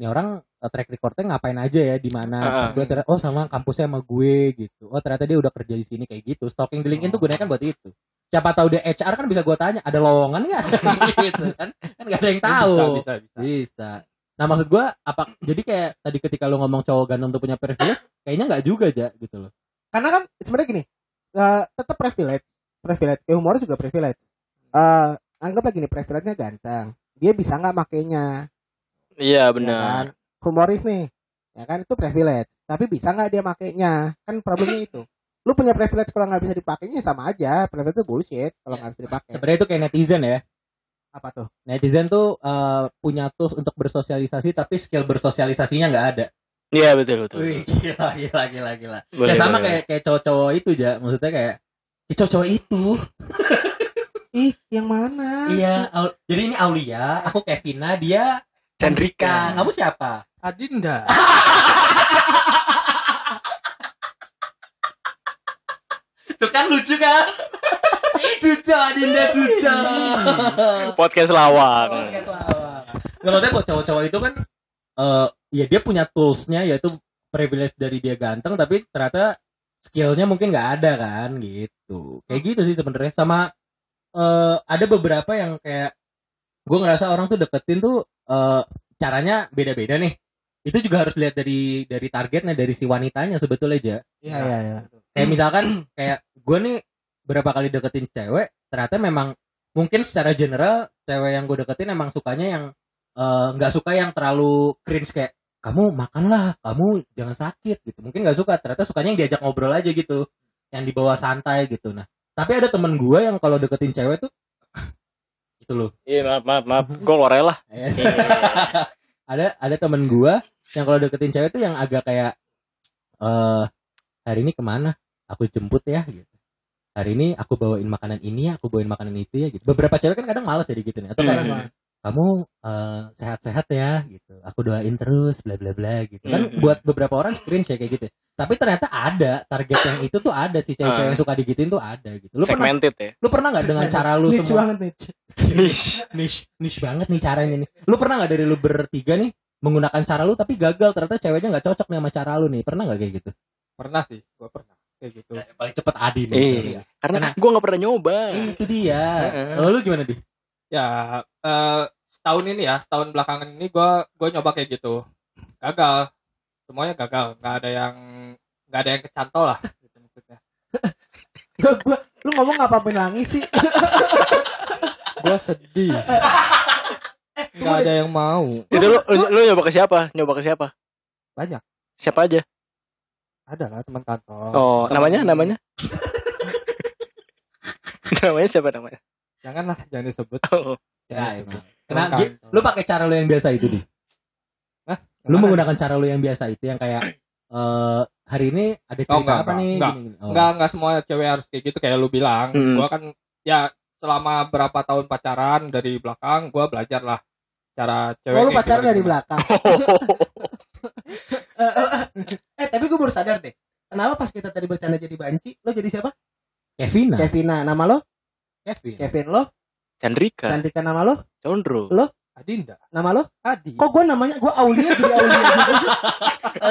ini orang eh, track recordnya ngapain aja ya di mana? Ah. Terus gue ternyata oh sama kampusnya sama gue gitu. Oh ternyata dia udah kerja di sini kayak gitu. Stalking di LinkedIn tuh gunakan buat itu. Siapa tahu dia HR kan bisa gue tanya ada lowongan nggak <laughs> gitu kan? Kan gak ada yang tahu. Bisa, bisa, bisa. Bisa. Nah maksud gue apa? Jadi kayak tadi ketika lo ngomong cowok ganteng tuh punya privilege, kayaknya nggak juga aja gitu loh. Karena kan sebenarnya gini, eh, tetap privilege, privilege. Kayak humoris juga privilege. Eh, anggaplah gini, privilege-nya ganteng. Dia bisa nggak makainya? Iya ya benar. kan? Humoris nih, ya kan itu privilege. Tapi bisa nggak dia makainya? Kan problemnya itu. Lu punya privilege kalau nggak bisa dipakainya sama aja. Privilege itu bullshit kalau Ya. nggak bisa dipakai. Sebenarnya itu kayak netizen ya. Apa tuh? Netizen tuh eh, punya tools untuk bersosialisasi tapi skill bersosialisasinya nggak ada. Iya betul betul. Wih, gila, gila, gila, gila. Boleh, ya sama boleh. kayak kayak cowok-cowok itu aja, maksudnya kayak "Ih, cowok-cowok itu. <laughs> Ih, yang mana? Iya, jadi ini Aulia, aku Kevina, dia Chandrika. Kamu siapa? Adinda. <laughs> Tuh kan lucu kan? <laughs> Ih, cucu, Adinda cucu. Podcast lawang. <laughs> Podcast lawak. Nggak, maksudnya buat cowok-cowok itu kan eh ya dia punya toolsnya yaitu privilege dari dia ganteng tapi ternyata skillnya mungkin nggak ada kan gitu kayak gitu sih sebenarnya sama eh ada beberapa yang kayak gue ngerasa orang tuh deketin tuh eh caranya beda-beda nih itu juga harus lihat dari dari targetnya dari si wanitanya sebetulnya aja Iya, iya, iya. kayak misalkan kayak gue nih berapa kali deketin cewek ternyata memang mungkin secara general cewek yang gue deketin emang sukanya yang eh, nggak suka yang terlalu cringe kayak kamu makanlah kamu jangan sakit gitu mungkin nggak suka ternyata sukanya yang diajak ngobrol aja gitu yang dibawa santai gitu nah Tapi ada temen gue yang kalau deketin cewek tuh <sniffs> itu loh. Iya maaf maaf maaf. <laughs> Gue aja lah. Eh, <laughs> ada ada temen gue yang kalau deketin cewek tuh yang agak kayak eh hari ini ke mana? Aku jemput ya gitu. Hari ini aku bawain makanan ini ya, aku bawain makanan itu ya gitu. Beberapa cewek kan kadang males ya gitu nih. Atau kayak Hmm. kamu eh, sehat-sehat ya gitu. Aku doain terus bla bla bla gitu. Kan Hmm. buat beberapa orang screen kayak gitu. Tapi ternyata ada target yang itu tuh ada sih cewek-cewek yang suka digituin tuh ada gitu. Lu pernah Segmented ya. lu pernah nggak dengan cara lu Niche semua banget niche. Niche. niche niche banget nih caranya nih. Lu pernah nggak dari lu bertiga nih menggunakan cara lu tapi gagal ternyata ceweknya nggak cocok nih sama cara lu nih. Pernah nggak kayak gitu? Pernah sih, gua pernah kayak gitu. Yang paling cepet Adi nih. Iya. Karena Karena- gue nggak pernah nyoba. Eh, itu dia. Heeh. Kalau lu gimana di? Ya, eh, setahun ini ya, setahun belakangan ini gua gua nyoba kayak gitu. Gagal. Semuanya gagal. Nggak ada yang nggak ada yang kecantol lah gitu maksudnya. Gua, gua, lu ngomong nggak apa-apain nangis sih. Gua sedih. Nggak ada yang mau. Itu lu, lu, lu nyoba ke siapa? Nyoba ke siapa? Banyak. Siapa aja? Ada lah teman kantor. Oh, Teman- namanya namanya? <laughs> namanya siapa namanya? Janganlah, jangan disebut. <laughs> Oh. Ya, Jangan disebut. Kena, Teman Gi, kantor. lu pakai cara lu yang biasa itu di. Lu Gimana? menggunakan cara lu yang biasa itu yang kayak <clears throat> eh hari ini ada cerita enggak, apa enggak, nih? enggak. Gini, gini. Oh. Enggak, enggak semua cewek harus kayak gitu kayak lu bilang. Hmm. Gua kan ya selama berapa tahun pacaran dari belakang gua belajar lah cara cewek. Oh, lu pacaran dari belakang. <laughs> eh tapi gue baru sadar deh. Kenapa pas kita tadi bercanda jadi banci, lo jadi siapa? Kevin. Kevina. Nama lo? Kevin. Kevin lo? Chandrika, Chandrika nama lo? Condro. Adinda. Nama lo? Adi. Kok gue namanya gue Aulia jadi Aulia sih?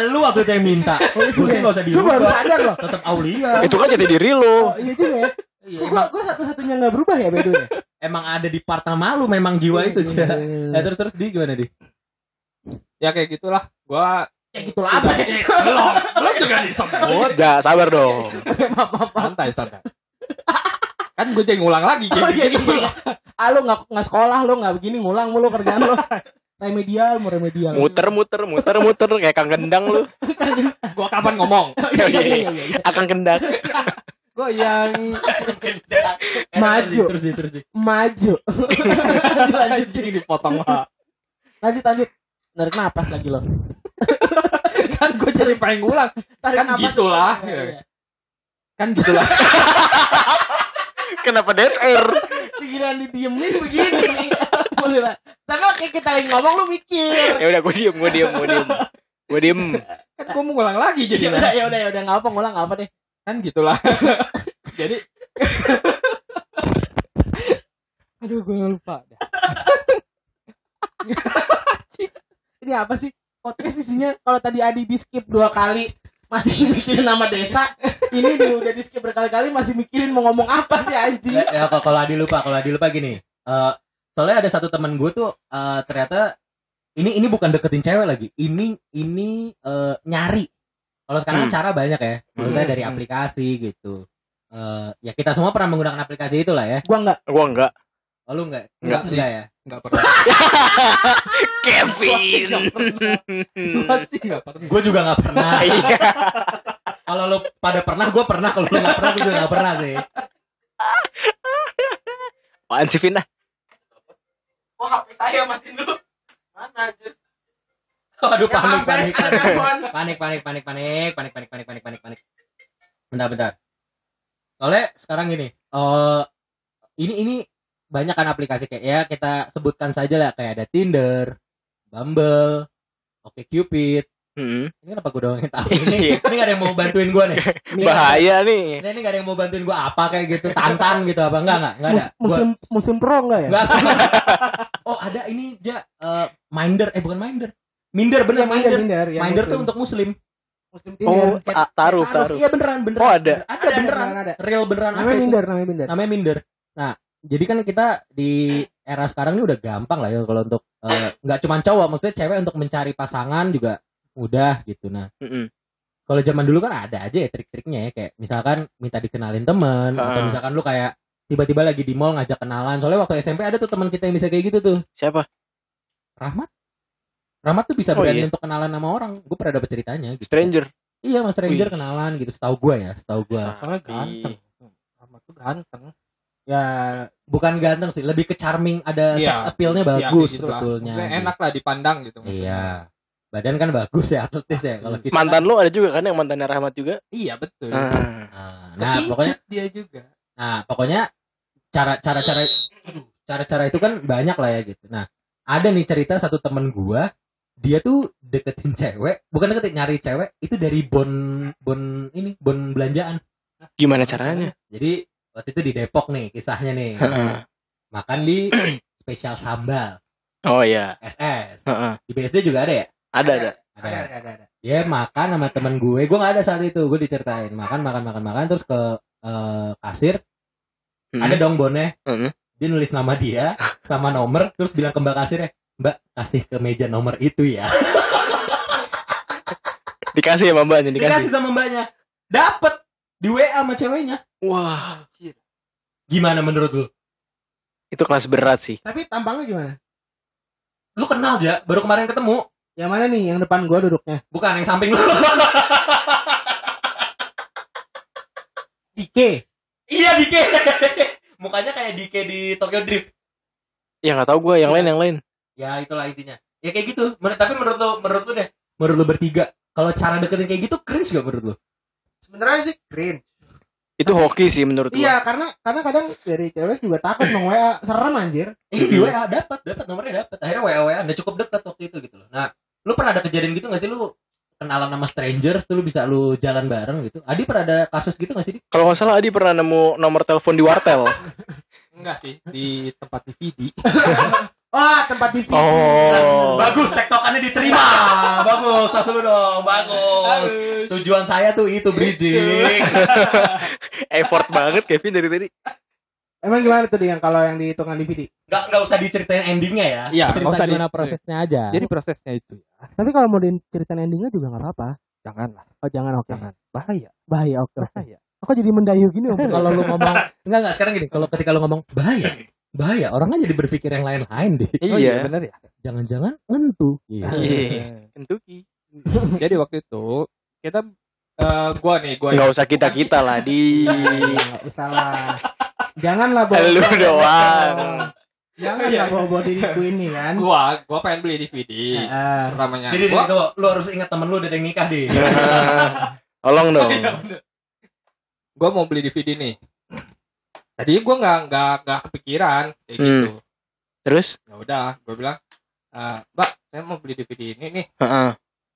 <laughs> lu waktu itu yang minta. <laughs> Gue sih nggak usah Gue baru sadar loh. Tetap Aulia. Itu kan jadi diri lu. Oh, iya juga ya. Iya, gue satu-satunya nggak berubah ya bedo ya? <laughs> emang ada di part nama lu memang jiwa itu. Iya, Cah. iya, iya. Eh, terus terus di gimana di? Ya kayak gitulah. Gua Ya gitu lah apa ya? belum belum juga disebut. <laughs> Udah, sabar dong. maaf, maaf, maaf. Santai, santai. Kan gue jadi ngulang lagi Oh iya, gitu. iya. Ah lu nggak nggak sekolah lu nggak begini ngulang mulu kerjaan lu. <laughs> Remedial, mau remedial. Muter muter muter muter kayak kang gendang lu. <laughs> Gua kapan ngomong? Iya, iya, iya, iya, iya. Akang gendang. Gue yang Maju. Terus di terus di. Maju. lanjut, anjing dipotong lah. lanjut, lanjut. Narik napas lagi lo. Kan gue jadi pengen ngulang. Tarik Kan gitulah. Iya, iya. Kan gitulah. Kenapa dead air? Pikiran didiemin begini. Boleh lah. Tapi kayak kita lagi ngomong lu mikir. Ya udah gue diem, gue diem, gue diem. Gue diem. kan gue mau ngulang lagi Ya jadinya. udah, ya udah, ya udah nggak apa ngulang nggak apa deh. Kan gitulah. <laughs> jadi Aduh gue lupa. <laughs> Ini apa sih? Podcast isinya kalau tadi Adi di skip dua kali masih mikirin nama desa. Ini dia udah di skip berkali-kali masih mikirin mau ngomong apa sih anjing. Ya, ya kalau Adi lupa, kalau Adi lupa gini. Eh soalnya ada satu teman gue tuh eh, ternyata ini ini bukan deketin cewek lagi. Ini ini eh, nyari. Kalau sekarang Hmm. cara banyak ya. Maksudnya Hmm, dari hmm. aplikasi gitu. Eh ya kita semua pernah menggunakan aplikasi itulah ya. Gua enggak. Gue enggak. Oh lu enggak? Enggak sih. enggak ya. Enggak pernah. <laughs> Kevin. Pasti enggak pernah. Gue juga nggak pernah. <laughs> Iya. Kalau lu pada pernah, gue pernah. Kalau lu nggak pernah, gue juga nggak pernah sih. Apaan sih Vina? Oh HP saya matiin dulu. Mana anjir? Waduh Ya, panik, panik, panik, telepon. panik, panik, panik, panik, panik, panik, panik, panik, panik, panik. Bentar, bentar. Soalnya sekarang gini, eh ini ini banyak kan aplikasi kayak ya kita sebutkan saja lah kayak ada Tinder, Bumble, Oke Cupid. Hmm. Ini kenapa gue doang yang tahu <laughs> ini? Iya. ini gak ada yang mau bantuin gue <laughs> nih. Ini Bahaya nih. Ini, ini gak ada yang mau bantuin gue apa kayak gitu, tantan gitu apa enggak enggak enggak ada. Mus- Gua- musim musim pro enggak ya? Enggak. <laughs> oh ada ini ja eh, Minder eh bukan Minder. Minder bener Iya, Minder. minder, ya, Minder tuh muslim. untuk muslim. muslim Oh, Tinder. Kayak- ta- taruh, taruh. Iya beneran, beneran. Oh, ada? Ada, beneran. ada. Real beneran apa Namanya itu? minder, namanya minder. Namanya minder. Nah, jadi kan kita di era sekarang ini udah gampang lah ya kalau untuk eh, nggak cuma cowok, maksudnya cewek untuk mencari pasangan juga mudah gitu. Nah, Mm-mm. kalau zaman dulu kan ada aja ya trik-triknya ya kayak misalkan minta dikenalin temen atau Ah. misalkan lu kayak tiba-tiba lagi di mall ngajak kenalan. Soalnya waktu SMP ada tuh teman kita yang bisa kayak gitu tuh. Siapa? Rahmat. Rahmat tuh bisa Oh, berani iya. untuk kenalan sama orang. Gue pernah dapet ceritanya gitu. Stranger. Iya, mas stranger Wih. kenalan gitu. Setahu gue ya, setahu gue. Soalnya ganteng. Rahmat tuh ganteng Ya bukan ganteng sih lebih ke charming ada Iya. sex appealnya Ya, bagus kayak gitulah. sebetulnya Maksudnya enak lah dipandang gitu maksudnya. iya badan kan bagus ya atletis ya kalau kita Mantan lu ada juga kan yang mantannya Rahmat juga? iya betul Ah. nah, nah Kepincut pokoknya dia juga nah pokoknya cara cara cara cara cara itu kan banyak lah ya gitu nah ada nih cerita satu temen gua dia tuh deketin cewek bukan deketin nyari cewek itu dari bon bon ini bon belanjaan Gimana caranya? jadi waktu itu di Depok nih kisahnya nih. Makan di <clears throat> spesial sambal. Oh iya. SS Heeh. di BSD juga ada ya? Ada ada. ada, ada. Ada ada. dia makan sama temen gue. Gue nggak ada saat itu. Gue diceritain. Makan makan makan makan. Terus ke eh, kasir. Hmm. ada dong bonnya. Hmm. dia nulis nama dia <laughs> sama nomor. Terus bilang ke mbak kasirnya mbak kasih ke meja nomor itu ya. Dikasih ya mbaknya dikasih. Dikasih. sama mbaknya. Dapet di WA sama ceweknya. Wah, gimana menurut lu? Itu kelas berat sih. Tapi tampangnya gimana? lu kenal aja baru kemarin ketemu. Yang mana nih? Yang depan gua duduknya. bukan yang samping lu. <laughs> Dike. iya Dike. <laughs> Mukanya kayak Dike di Tokyo Drift. Ya nggak tahu gue yang lain yang lain. ya itulah intinya. Ya kayak gitu. Men- tapi menurut lu menurut lu deh. Menurut lu bertiga kalau cara deketin kayak gitu cringe gak menurut lu Sebenarnya sih cringe. Itu hoki sih menurut. Iya, karena karena kadang dari cewek juga takut nong WA serem anjir. Ini di WA dapat, dapat nomornya dapat. Akhirnya WA WA udah cukup dekat waktu itu gitu loh. Nah, lu pernah ada kejadian gitu gak sih lu kenalan sama strangers tuh lu bisa lu jalan bareng gitu. Adi pernah ada kasus gitu gak sih? Kalau nggak salah Adi pernah nemu nomor telepon di wartel. enggak sih di tempat DVD <laughs> Wah, tempat TV. Oh. Bagus, tektokannya diterima. <laughs> bagus, tas dulu dong. Bagus. Tujuan saya tuh itu bridging. <laughs> Effort banget Kevin dari tadi. Emang gimana tuh yang kalau yang di hitungan DVD? Gak, gak usah diceritain endingnya ya. Iya, Cerita usah gimana di- prosesnya aja. jadi prosesnya itu ya Tapi kalau mau diceritain endingnya juga nggak apa-apa. janganlah Oh jangan oke. jangan bahaya Bahaya oke. oke. bahaya Aku jadi mendayu gini om. <laughs> kalau lu ngomong enggak enggak sekarang gini, kalau ketika lu ngomong bahaya, bahaya orang kan jadi berpikir yang lain-lain deh. oh iya bener ya Jangan-jangan ngentu. Iya. Iya. <laughs> Kentucky. jadi waktu itu kita eh, gua nih gua Nggak usah kita kita lah di. Nggak usah lah. Janganlah bawa. Lu doang. Janganlah bawa bawa diriku ini kan. gua gua pengen beli DVD Eh, pertamanya Jadi gua lu, lu harus ingat temen lu udah yang nikah deh. <laughs> Tolong dong. <laughs> gua mau beli DVD nih tadi gua nggak nggak nggak kepikiran kayak Hmm. gitu Terus? ya udah gua bilang "Eh, mbak saya mau beli DVD ini nih Heeh.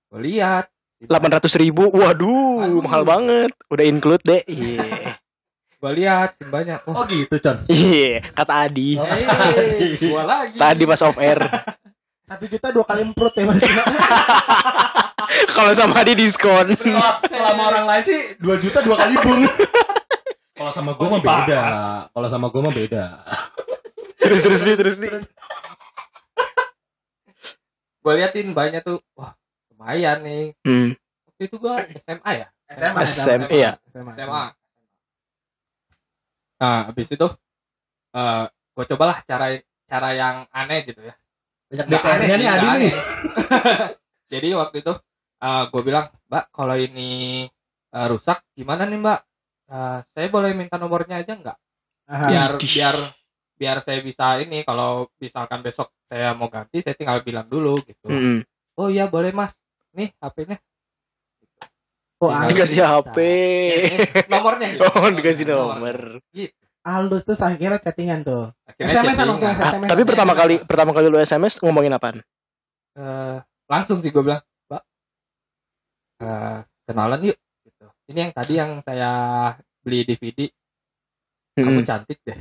gua lihat Delapan ratus ribu. Waduh, Aduh. mahal banget. Udah include deh. Iya. <laughs> gua lihat simbanya oh Oh gitu, Con. Iya. Kata Adi. Oh. eh, <laughs> gua lagi Tadi pas off air. <laughs> satu juta dua kali emprut ya. Kalau sama Adi diskon. Sama orang lain sih 2 juta dua kali bung. Kalau sama gue mah beda. Kalau sama gue mah beda. <laughs> terus terus nih terus nih. gua liatin banyak tuh wah lumayan nih Hmm. waktu itu gua SMA ya SMA, SMA, iya. SMA. SMA nah habis itu eh gua cobalah cara cara yang aneh gitu ya Banyak aneh sih, nih aneh. nih. <laughs> jadi waktu itu eh gue bilang mbak kalau ini eh, rusak gimana nih mbak Eh, saya boleh minta nomornya aja nggak biar biar biar saya bisa ini kalau misalkan besok saya mau ganti saya tinggal bilang dulu gitu Mm-mm. oh iya boleh mas nih HP-nya Oh, Tinggal- Dikasih HP. Ini nomornya gitu. <laughs> Oh, dikasih nomor. halus tuh saya kira chattingan tuh. Akhirnya SMS chattingan. Ah, SMS. tapi pertama kali pertama kali lu SMS ngomongin apaan? Eh, langsung sih gue bilang mbak eh, kenalan yuk. Ini yang tadi yang saya beli DVD kamu Mm-mm. cantik deh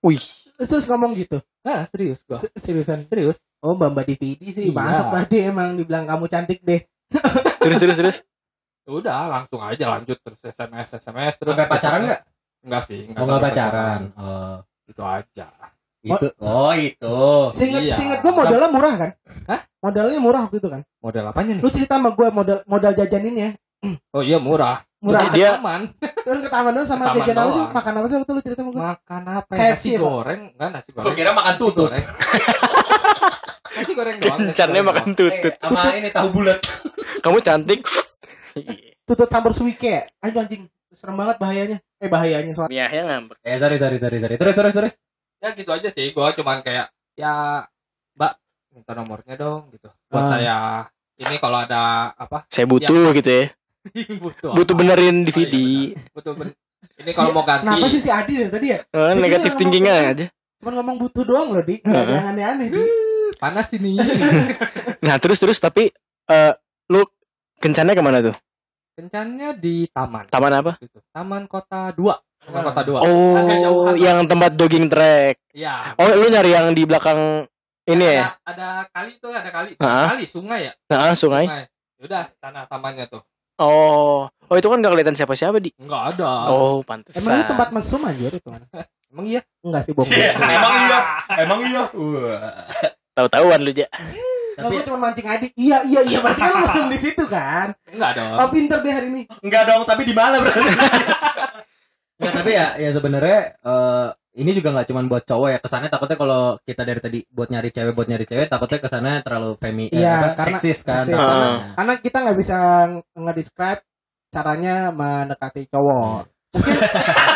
Wih. Terus ngomong gitu. ah serius gua Se- Seriusan. serius Oh, Mbak Mbak DVD sih Iya. masuk berarti emang dibilang kamu cantik deh. <laughs> Terus terus terus. Ya udah langsung aja lanjut terus SMS SMS terus Sampai pacaran nggak? enggak sih Oh nggak sampai pacaran. Oh itu aja itu. Oh itu. Seinget Iya. seinget gue modalnya murah kan? Hah? Modalnya murah waktu itu kan? model apanya nih Lu cerita sama gue modal modal jajan ini ya. oh iya murah Murah. Udah Dia- aman <laughs> Terus ke taman dulu sama taman jajan apa sih? Makan apa sih waktu lu cerita sama gue? makan apa ya? Nasi ya, goreng enggak nasi Gue goreng kira makan tutut. <laughs> nasi goreng doang Kencannya makan tutut. Eh, sama ini tahu bulat. <laughs> Kamu cantik. Tutut campur suike. Ayo anjing. Serem banget bahayanya. eh bahayanya soal Miahnya ngambek. Eh sorry sorry sorry sorry. Terus terus terus. ya gitu aja sih gue cuman kayak ya mbak minta nomornya dong gitu buat Ah. saya ini kalau ada apa Saya butuh gitu ya. Butuh <laughs> Butuh apa? benerin Oh, DVD. iya, bener. butuh ben- ini kalau mau ganti kenapa sih si Adi dari tadi ya Oh, negatif thinking ngomong- aja. cuma ngomong butuh doang loh dik Heeh. yang aneh-aneh dik <laughs> panas ini <laughs> Nah, terus terus tapi eh lu kencannya ke mana tuh? kencannya di taman Taman apa? gitu. taman kota dua taman kota dua Oh, jauhan, Bang. yang tempat jogging track. ya Oh, lu nyari yang di belakang ini ya? ada, ada kali tuh ada kali Ah. kali sungai ya Nah, sungai. udah tanah tamannya tuh Oh, oh itu kan gak kelihatan siapa-siapa di. enggak ada Oh, emang itu pantesan. tempat mesum anjir itu kan emang iya enggak sih bohong <laughs> Emang iya. Emang iya. Tahu-tahuan lu, Ja. Tapi gue cuma mancing adik iya iya iya berarti kan mesum di situ kan enggak dong oh pinter deh hari ini enggak dong, tapi di mana berarti? <laughs> Enggak, tapi ya ya sebenarnya eh, ini juga nggak cuma buat cowok ya. Kesannya takutnya kalau kita dari tadi buat nyari cewek buat nyari cewek, takutnya kesannya terlalu femi eh, Iya, apa, karena- seksis kan. seksis. takutnya. Ah. karena kita nggak bisa nge-describe caranya mendekati cowok <laughs>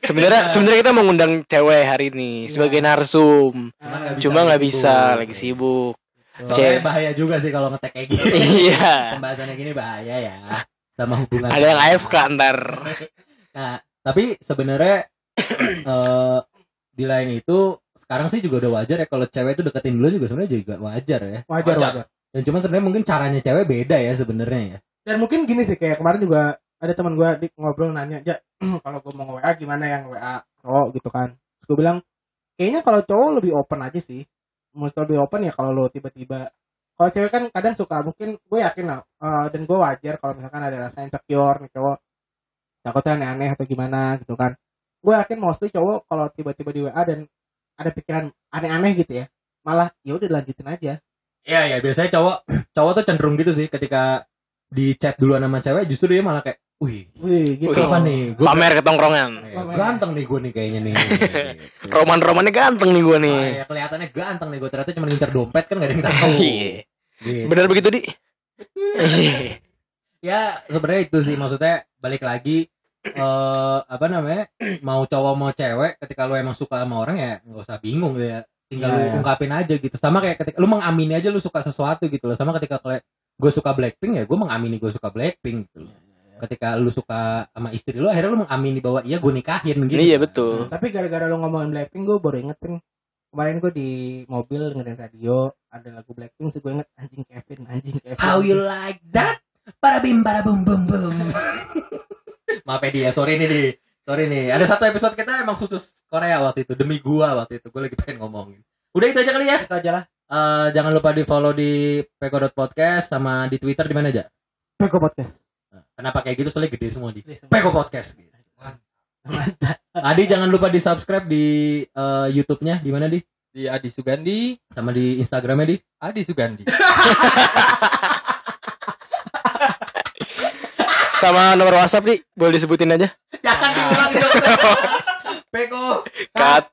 Sebenarnya sebenarnya kita mengundang cewek hari ini sebagai narsum. Nggak bisa, Cuma nggak lagi bisa, sibuk. lagi sibuk. Soalnya Cewek. bahaya juga sih kalau ngetek kayak gini. <laughs> Iya. Pembahasannya gini bahaya ya sama hubungan. Ada yang AFK ntar. <laughs> Nah, tapi sebenarnya eh di lain itu sekarang sih juga udah wajar ya kalau cewek itu deketin dulu juga sebenarnya juga wajar ya. wajar Wajar. wajar Dan cuman sebenarnya mungkin caranya cewek beda ya sebenarnya ya. dan mungkin gini sih kayak kemarin juga ada teman gue di ngobrol nanya aja <clears throat> kalau gue mau WA gimana yang WA cowok gitu kan terus gue bilang kayaknya kalau cowok lebih open aja sih mesti lebih open ya kalau lo tiba-tiba kalau cewek kan kadang suka mungkin gue yakin lah eh, dan gue wajar kalau misalkan ada rasa insecure nih cowok takutnya aneh-aneh atau gimana gitu kan gue yakin mostly cowok kalau tiba-tiba di WA dan ada pikiran aneh-aneh gitu ya malah ya udah lanjutin aja Iya ya biasanya cowok cowok tuh cenderung gitu sih ketika di chat duluan sama cewek justru dia malah kayak, wih, wih gitu Wih, apa nih? Gue Pamer ke tongkrongan. ganteng nih gue nih kayaknya nih. <laughs> Gitu. Roman-romannya ganteng nih gua nih. Ah, ya, kelihatannya ganteng nih gue ternyata cuma ngincer dompet kan gak ada yang tahu. <laughs> Iya. Gitu. Bener begitu, Di? <laughs> ya sebenarnya itu sih maksudnya balik lagi eh apa namanya mau cowok mau cewek ketika lu emang suka sama orang ya nggak usah bingung ya tinggal Iya, lu iya. ungkapin aja gitu sama kayak ketika lu mengamini aja lu suka sesuatu gitu loh sama ketika kayak gue suka Blackpink ya gue mengamini gue suka Blackpink gitu loh. ketika lu suka sama istri lu akhirnya lu mengamini bahwa iya gue nikahin gitu Iya, betul. Tapi gara-gara lo ngomongin Blackpink gue baru inget kan kemarin gue di mobil dengerin radio ada lagu Blackpink sih gue inget anjing Kevin anjing Kevin. how you like that para bim para bum bum bum <laughs> maaf ya. Dia sorry nih di. Sorry nih. Ada satu episode kita emang khusus Korea waktu itu. Demi gua waktu itu. Gue lagi pengen ngomongin. Udah itu aja kali ya. Itu aja lah. Eh, jangan lupa di follow di peko.podcast sama di twitter di mana aja? Peko podcast. kenapa kayak gitu? Soalnya gede semua di. Peko podcast gitu. Adi jangan lupa di subscribe di eh, YouTube-nya. Di mana di? Di Adi Sugandi. Sama di Instagramnya di. Adi Sugandi <laughs> Sama nomor WhatsApp, Di. Boleh disebutin aja. jangan diulang dong <laughs> peko Cut.